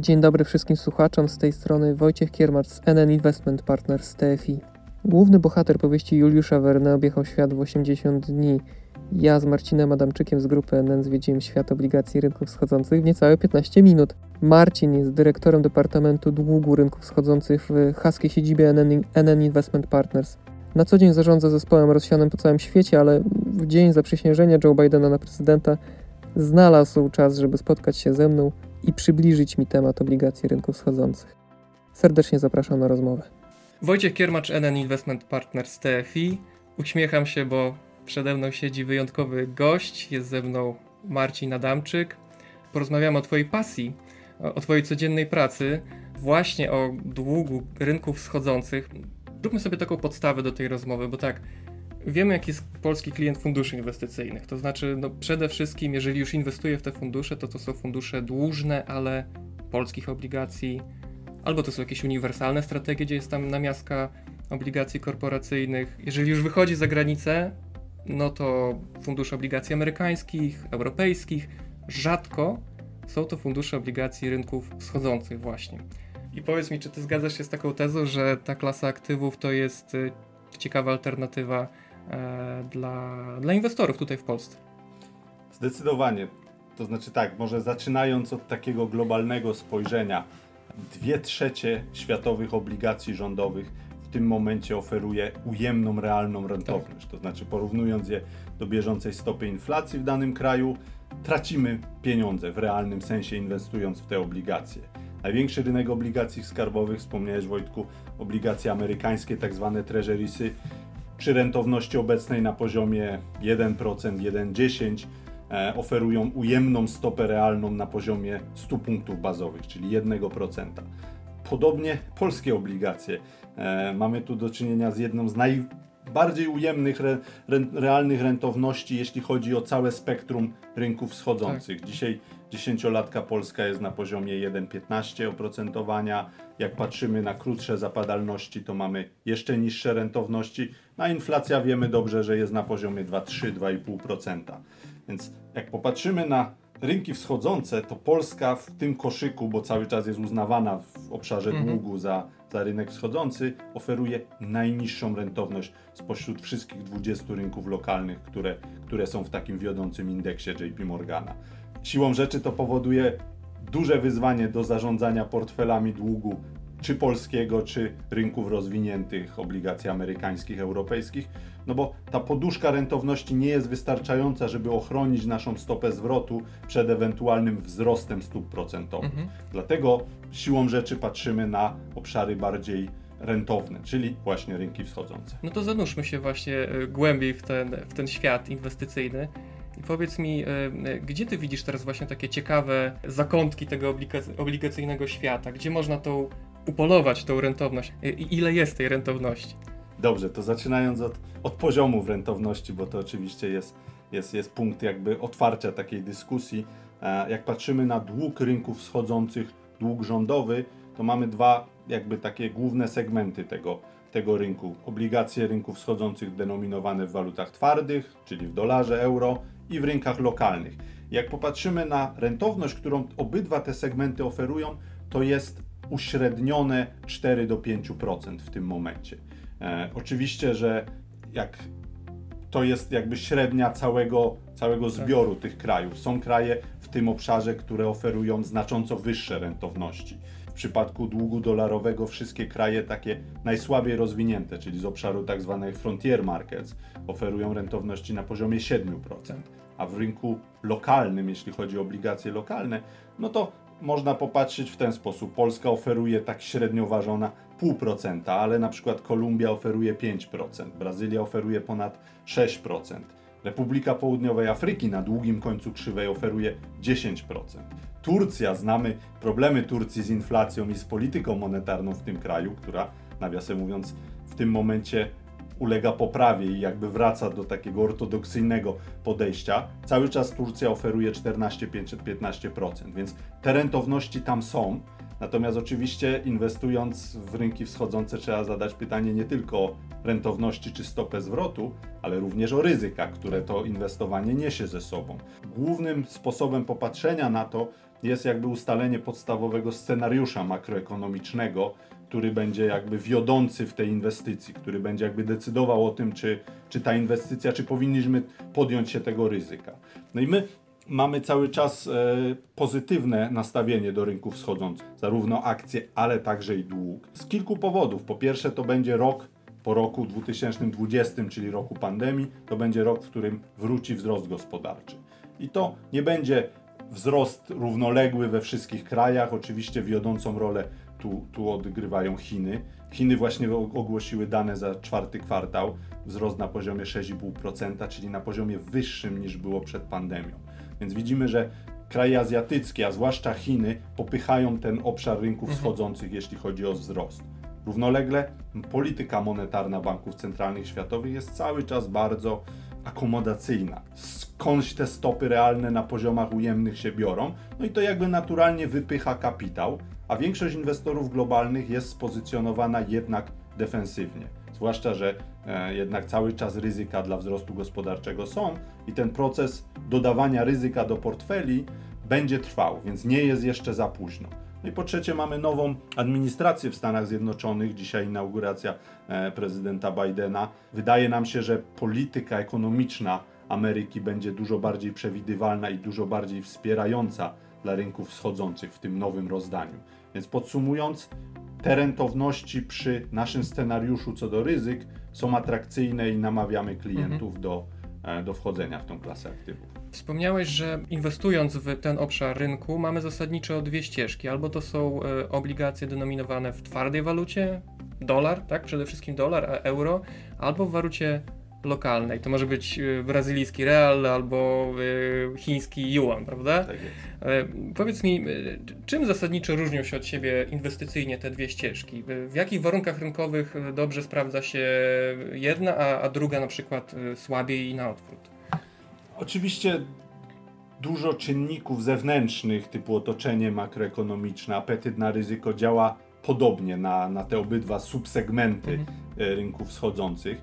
Dzień dobry wszystkim słuchaczom, z tej strony Wojciech Kiermacz z NN Investment Partners TFI. Główny bohater powieści Juliusza Verne objechał świat w 80 dni. Ja z Marcinem Adamczykiem z grupy NN zwiedziłem świat obligacji rynków wschodzących w niecałe 15 minut. Marcin jest dyrektorem Departamentu Długu Rynków Wschodzących w haskiej siedzibie NN, NN Investment Partners. Na co dzień zarządza zespołem rozsianym po całym świecie, ale w dzień zaprzysiężenia Joe Bidena na prezydenta znalazł czas, żeby spotkać się ze mną i przybliżyć mi temat obligacji rynków wschodzących. Serdecznie zapraszam na rozmowę. Wojciech Kiermacz, NN Investment Partners TFI. Uśmiecham się, bo przede mną siedzi wyjątkowy gość. Jest ze mną Marcin Adamczyk. Porozmawiamy o Twojej pasji, o Twojej codziennej pracy, właśnie o długu rynków wschodzących. Zróbmy sobie taką podstawę do tej rozmowy, bo tak, wiemy, jaki jest polski klient funduszy inwestycyjnych. To znaczy, no przede wszystkim, jeżeli już inwestuje w te fundusze, to to są fundusze dłużne, ale polskich obligacji, albo to są jakieś uniwersalne strategie, gdzie jest tam namiastka obligacji korporacyjnych. Jeżeli już wychodzi za granicę, no to fundusze obligacji amerykańskich, europejskich, rzadko są to fundusze obligacji rynków wschodzących właśnie. I powiedz mi, czy ty zgadzasz się z taką tezą, że ta klasa aktywów to jest y, ciekawa alternatywa e, dla, dla inwestorów tutaj w Polsce? Zdecydowanie. To znaczy tak, może zaczynając od takiego globalnego spojrzenia, dwie trzecie światowych obligacji rządowych w tym momencie oferuje ujemną, realną rentowność. To znaczy porównując je do bieżącej stopy inflacji w danym kraju, tracimy pieniądze w realnym sensie inwestując w te obligacje. Największy rynek obligacji skarbowych, wspomniałeś Wojtku, obligacje amerykańskie, tak zwane treasury'sy, przy rentowności obecnej na poziomie 1%, 1,10% e, oferują ujemną stopę realną na poziomie 100 punktów bazowych, czyli 1%. Podobnie polskie obligacje. E, mamy tu do czynienia z jedną z najbardziej ujemnych re, re, realnych rentowności, jeśli chodzi o całe spektrum rynków wschodzących. Tak. Dzisiaj Dziesięciolatka Polska jest na poziomie 1,15 oprocentowania. Jak patrzymy na krótsze zapadalności, to mamy jeszcze niższe rentowności. Na inflacja wiemy dobrze, że jest na poziomie 2,3-2,5%. Więc jak popatrzymy na rynki wschodzące, to Polska w tym koszyku, bo cały czas jest uznawana w obszarze mhm. długu za, za rynek wschodzący, oferuje najniższą rentowność spośród wszystkich 20 rynków lokalnych, które, które są w takim wiodącym indeksie JP Morgana siłą rzeczy to powoduje duże wyzwanie do zarządzania portfelami długu, czy polskiego, czy rynków rozwiniętych, obligacji amerykańskich, europejskich, no bo ta poduszka rentowności nie jest wystarczająca, żeby ochronić naszą stopę zwrotu przed ewentualnym wzrostem stóp procentowych. Mhm. Dlatego siłą rzeczy patrzymy na obszary bardziej rentowne, czyli właśnie rynki wschodzące. No to zanurzmy się właśnie e, głębiej w ten, w ten świat inwestycyjny. Powiedz mi, e, e, gdzie ty widzisz teraz właśnie takie ciekawe zakątki tego obligacyjnego świata? Gdzie można tą upolować tą rentowność? I ile jest tej rentowności? Dobrze, to zaczynając od, od poziomów rentowności, bo to oczywiście jest, jest, jest punkt jakby otwarcia takiej dyskusji. E, jak patrzymy na dług rynków wschodzących, dług rządowy, to mamy dwa jakby takie główne segmenty tego, tego rynku. Obligacje rynków wschodzących denominowane w walutach twardych, czyli w dolarze, euro i w rynkach lokalnych. Jak popatrzymy na rentowność, którą obydwa te segmenty oferują, to jest uśrednione 4 do 5% w tym momencie. E, oczywiście, że jak to jest jakby średnia całego, całego tak. zbioru tych krajów. Są kraje w tym obszarze, które oferują znacząco wyższe rentowności. Przypadku długu dolarowego wszystkie kraje takie najsłabiej rozwinięte, czyli z obszaru tak zwanych frontier markets, oferują rentowności na poziomie 7%. A w rynku lokalnym, jeśli chodzi o obligacje lokalne, no to można popatrzeć w ten sposób. Polska oferuje tak średnio ważona 0,5%, ale na przykład Kolumbia oferuje 5%, Brazylia oferuje ponad 6%. Republika Południowej Afryki na długim końcu krzywej oferuje 10%. Turcja, znamy problemy Turcji z inflacją i z polityką monetarną w tym kraju, która, nawiasem mówiąc, w tym momencie ulega poprawie i jakby wraca do takiego ortodoksyjnego podejścia. Cały czas Turcja oferuje 14-15%, więc te rentowności tam są. Natomiast oczywiście inwestując w rynki wschodzące trzeba zadać pytanie nie tylko rentowności czy stopę zwrotu, ale również o ryzyka, które to inwestowanie niesie ze sobą. Głównym sposobem popatrzenia na to jest jakby ustalenie podstawowego scenariusza makroekonomicznego, który będzie jakby wiodący w tej inwestycji, który będzie jakby decydował o tym, czy, czy ta inwestycja, czy powinniśmy podjąć się tego ryzyka. No i my mamy cały czas e, pozytywne nastawienie do rynków wschodzących, zarówno akcje, ale także i dług. Z kilku powodów. Po pierwsze, to będzie rok po roku 2020, czyli roku pandemii, to będzie rok, w którym wróci wzrost gospodarczy. I to nie będzie wzrost równoległy we wszystkich krajach. Oczywiście wiodącą rolę tu, tu odgrywają Chiny. Chiny właśnie ogłosiły dane za czwarty kwartał, wzrost na poziomie 6,5%, czyli na poziomie wyższym niż było przed pandemią. Więc widzimy, że kraje azjatyckie, a zwłaszcza Chiny, popychają ten obszar rynków mhm. wschodzących, jeśli chodzi o wzrost. Równolegle polityka monetarna banków centralnych światowych jest cały czas bardzo akomodacyjna. Skądś te stopy realne na poziomach ujemnych się biorą, no i to jakby naturalnie wypycha kapitał, a większość inwestorów globalnych jest spozycjonowana jednak defensywnie. Zwłaszcza, że e, jednak cały czas ryzyka dla wzrostu gospodarczego są i ten proces dodawania ryzyka do portfeli będzie trwał, więc nie jest jeszcze za późno. No i po trzecie mamy nową administrację w Stanach Zjednoczonych, dzisiaj inauguracja e, prezydenta Bidena. Wydaje nam się, że polityka ekonomiczna Ameryki będzie dużo bardziej przewidywalna i dużo bardziej wspierająca dla rynków wschodzących w tym nowym rozdaniu. Więc podsumując, te rentowności przy naszym scenariuszu co do ryzyk są atrakcyjne i namawiamy klientów mhm. do, e, do wchodzenia w tą klasę aktywów. Wspomniałeś, że inwestując w ten obszar rynku mamy zasadniczo dwie ścieżki. Albo to są e, obligacje denominowane w twardej walucie, dolar, tak? Przede wszystkim dolar, a euro, albo w walucie lokalnej. To może być e, brazylijski real albo e, chiński yuan, prawda? Tak jest. E, powiedz mi, czym zasadniczo różnią się od siebie inwestycyjnie te dwie ścieżki? W jakich warunkach rynkowych dobrze sprawdza się jedna, a, a druga na przykład słabiej i na odwrót? Oczywiście dużo czynników zewnętrznych, typu otoczenie makroekonomiczne, apetyt na ryzyko działa podobnie na, na te obydwa subsegmenty mhm. rynków wschodzących,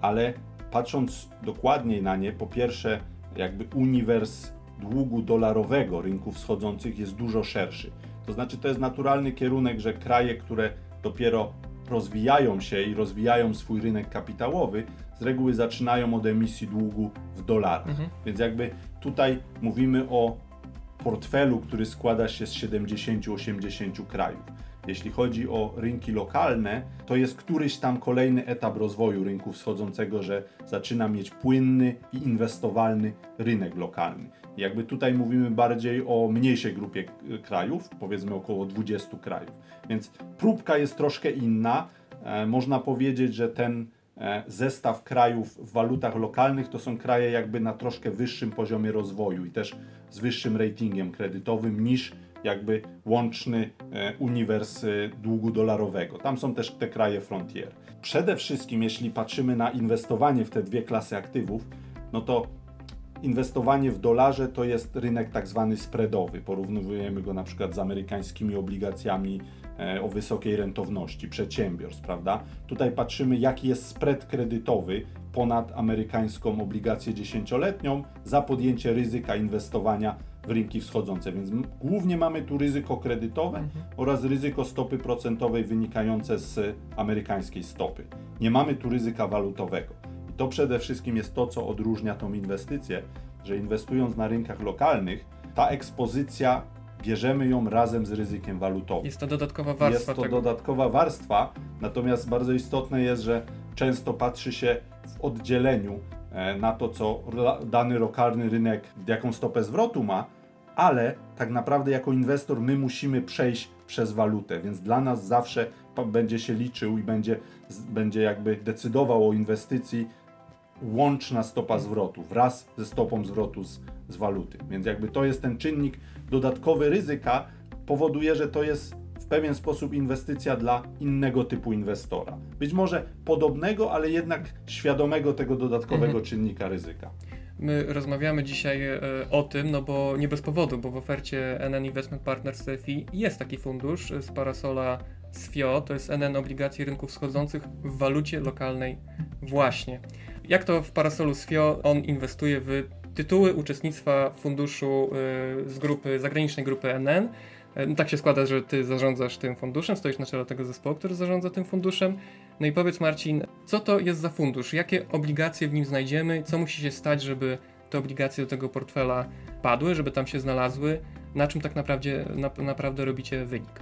ale patrząc dokładniej na nie, po pierwsze, jakby uniwers długu dolarowego rynków wschodzących jest dużo szerszy. To znaczy, to jest naturalny kierunek, że kraje, które dopiero rozwijają się i rozwijają swój rynek kapitałowy, z reguły zaczynają od emisji długu w dolarach. Mhm. Więc jakby tutaj mówimy o portfelu, który składa się z 70-80 krajów. Jeśli chodzi o rynki lokalne, to jest któryś tam kolejny etap rozwoju rynku wschodzącego, że zaczyna mieć płynny i inwestowalny rynek lokalny. Jakby tutaj mówimy bardziej o mniejszej grupie krajów, powiedzmy około 20 krajów. Więc próbka jest troszkę inna. E, można powiedzieć, że ten e, zestaw krajów w walutach lokalnych to są kraje jakby na troszkę wyższym poziomie rozwoju i też z wyższym ratingiem kredytowym niż jakby łączny e, uniwers długu dolarowego. Tam są też te kraje frontier. Przede wszystkim, jeśli patrzymy na inwestowanie w te dwie klasy aktywów, no to inwestowanie w dolarze to jest rynek tak zwany spreadowy. Porównujemy go na przykład z amerykańskimi obligacjami e, o wysokiej rentowności przedsiębiorstw, prawda? Tutaj patrzymy, jaki jest spread kredytowy ponad amerykańską obligację dziesięcioletnią za podjęcie ryzyka inwestowania w rynki wschodzące. Więc głównie mamy tu ryzyko kredytowe mhm. oraz ryzyko stopy procentowej wynikające z amerykańskiej stopy. Nie mamy tu ryzyka walutowego. I to przede wszystkim jest to, co odróżnia tą inwestycję, że inwestując na rynkach lokalnych, ta ekspozycja bierzemy ją razem z ryzykiem walutowym. Jest to dodatkowa warstwa. Jest to tego. dodatkowa warstwa, natomiast bardzo istotne jest, że często patrzy się w oddzieleniu na to, co dany lokalny rynek, jaką stopę zwrotu ma, ale tak naprawdę jako inwestor my musimy przejść przez walutę, więc dla nas zawsze będzie się liczył i będzie, będzie jakby decydował o inwestycji łączna stopa zwrotu wraz ze stopą zwrotu z, z waluty. Więc jakby to jest ten czynnik dodatkowy ryzyka, powoduje, że to jest pewien sposób inwestycja dla innego typu inwestora. Być może podobnego, ale jednak świadomego tego dodatkowego mhm. czynnika ryzyka. My rozmawiamy dzisiaj e, o tym, no bo nie bez powodu, bo w ofercie NN Investment Partners CFI jest taki fundusz z parasola SFIO, to jest NN obligacji rynków wschodzących w walucie lokalnej właśnie. Jak to w parasolu SFIO on inwestuje w tytuły uczestnictwa w funduszu y, z grupy, zagranicznej grupy NN. E, no tak się składa, że ty zarządzasz tym funduszem, stoisz na czele tego zespołu, który zarządza tym funduszem. No i powiedz Marcin, co to jest za fundusz? Jakie obligacje w nim znajdziemy? Co musi się stać, żeby te obligacje do tego portfela padły, żeby tam się znalazły? Na czym tak naprawdę, na, naprawdę robicie wynik?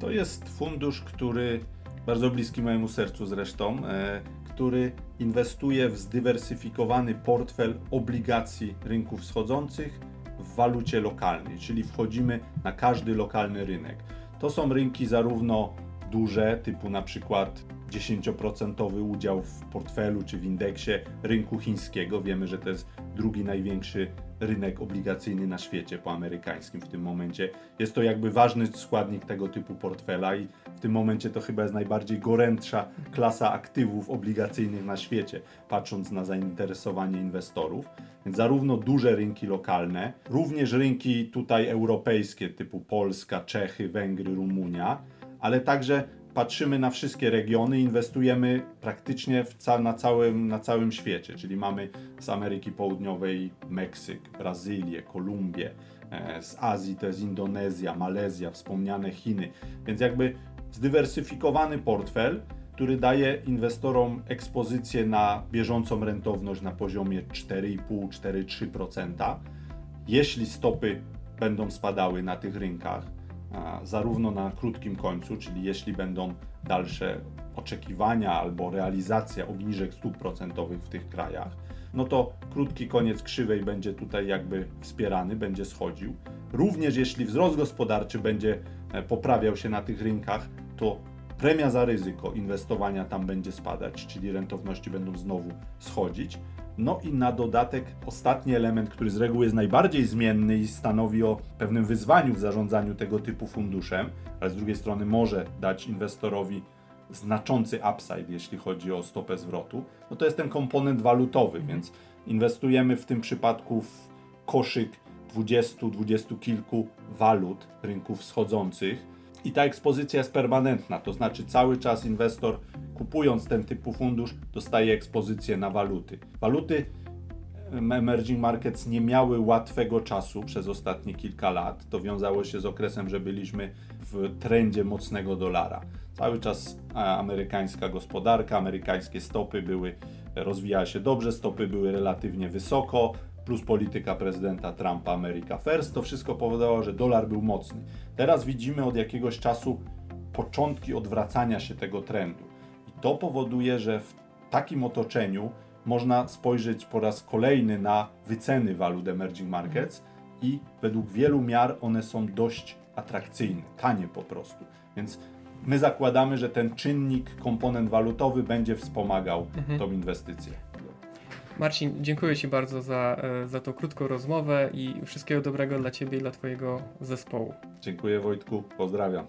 To jest fundusz, który bardzo bliski mojemu sercu zresztą. E, który inwestuje w zdywersyfikowany portfel obligacji rynków wschodzących w walucie lokalnej, czyli wchodzimy na każdy lokalny rynek. To są rynki zarówno duże, typu na przykład 10% udział w portfelu czy w indeksie rynku chińskiego. Wiemy, że to jest drugi największy rynek obligacyjny na świecie po amerykańskim w tym momencie. Jest to jakby ważny składnik tego typu portfela i w tym momencie to chyba jest najbardziej gorętsza klasa aktywów obligacyjnych na świecie, patrząc na zainteresowanie inwestorów. Więc zarówno duże rynki lokalne, również rynki tutaj europejskie typu Polska, Czechy, Węgry, Rumunia, ale także patrzymy na wszystkie regiony, inwestujemy praktycznie ca na, całym, na całym świecie, czyli mamy z Ameryki Południowej Meksyk, Brazylię, Kolumbię, e, z Azji to jest Indonezja, Malezja, wspomniane Chiny, więc jakby zdywersyfikowany portfel, który daje inwestorom ekspozycję na bieżącą rentowność na poziomie 4,5-4,3%. Jeśli stopy będą spadały na tych rynkach, zarówno na krótkim końcu, czyli jeśli będą dalsze oczekiwania albo realizacja obniżek stóp procentowych w tych krajach, no to krótki koniec krzywej będzie tutaj jakby wspierany, będzie schodził. Również jeśli wzrost gospodarczy będzie e, poprawiał się na tych rynkach, to premia za ryzyko inwestowania tam będzie spadać, czyli rentowności będą znowu schodzić. No i na dodatek ostatni element, który z reguły jest najbardziej zmienny i stanowi o pewnym wyzwaniu w zarządzaniu tego typu funduszem, ale z drugiej strony może dać inwestorowi znaczący upside, jeśli chodzi o stopę zwrotu, no to jest ten komponent walutowy, więc inwestujemy w tym przypadku w koszyk 20-20 kilku walut rynków wschodzących i ta ekspozycja jest permanentna, to znaczy cały czas inwestor kupując ten typu fundusz dostaje ekspozycję na waluty. Waluty emerging markets nie miały łatwego czasu przez ostatnie kilka lat. To wiązało się z okresem, że byliśmy w trendzie mocnego dolara. Cały czas amerykańska gospodarka, amerykańskie stopy były, rozwijała się dobrze, stopy były relatywnie wysoko, plus polityka prezydenta Trumpa America First, to wszystko powodowało, że dolar był mocny. Teraz widzimy od jakiegoś czasu początki odwracania się tego trendu. I to powoduje, że w takim otoczeniu można spojrzeć po raz kolejny na wyceny walut emerging markets i według wielu miar one są dość atrakcyjne, tanie po prostu. Więc my zakładamy, że ten czynnik, komponent walutowy będzie wspomagał mhm. tą inwestycję. Marcin, dziękuję Ci bardzo za, e, za tą krótką rozmowę i wszystkiego dobrego dla Ciebie i dla Twojego zespołu. Dziękuję Wojtku, pozdrawiam.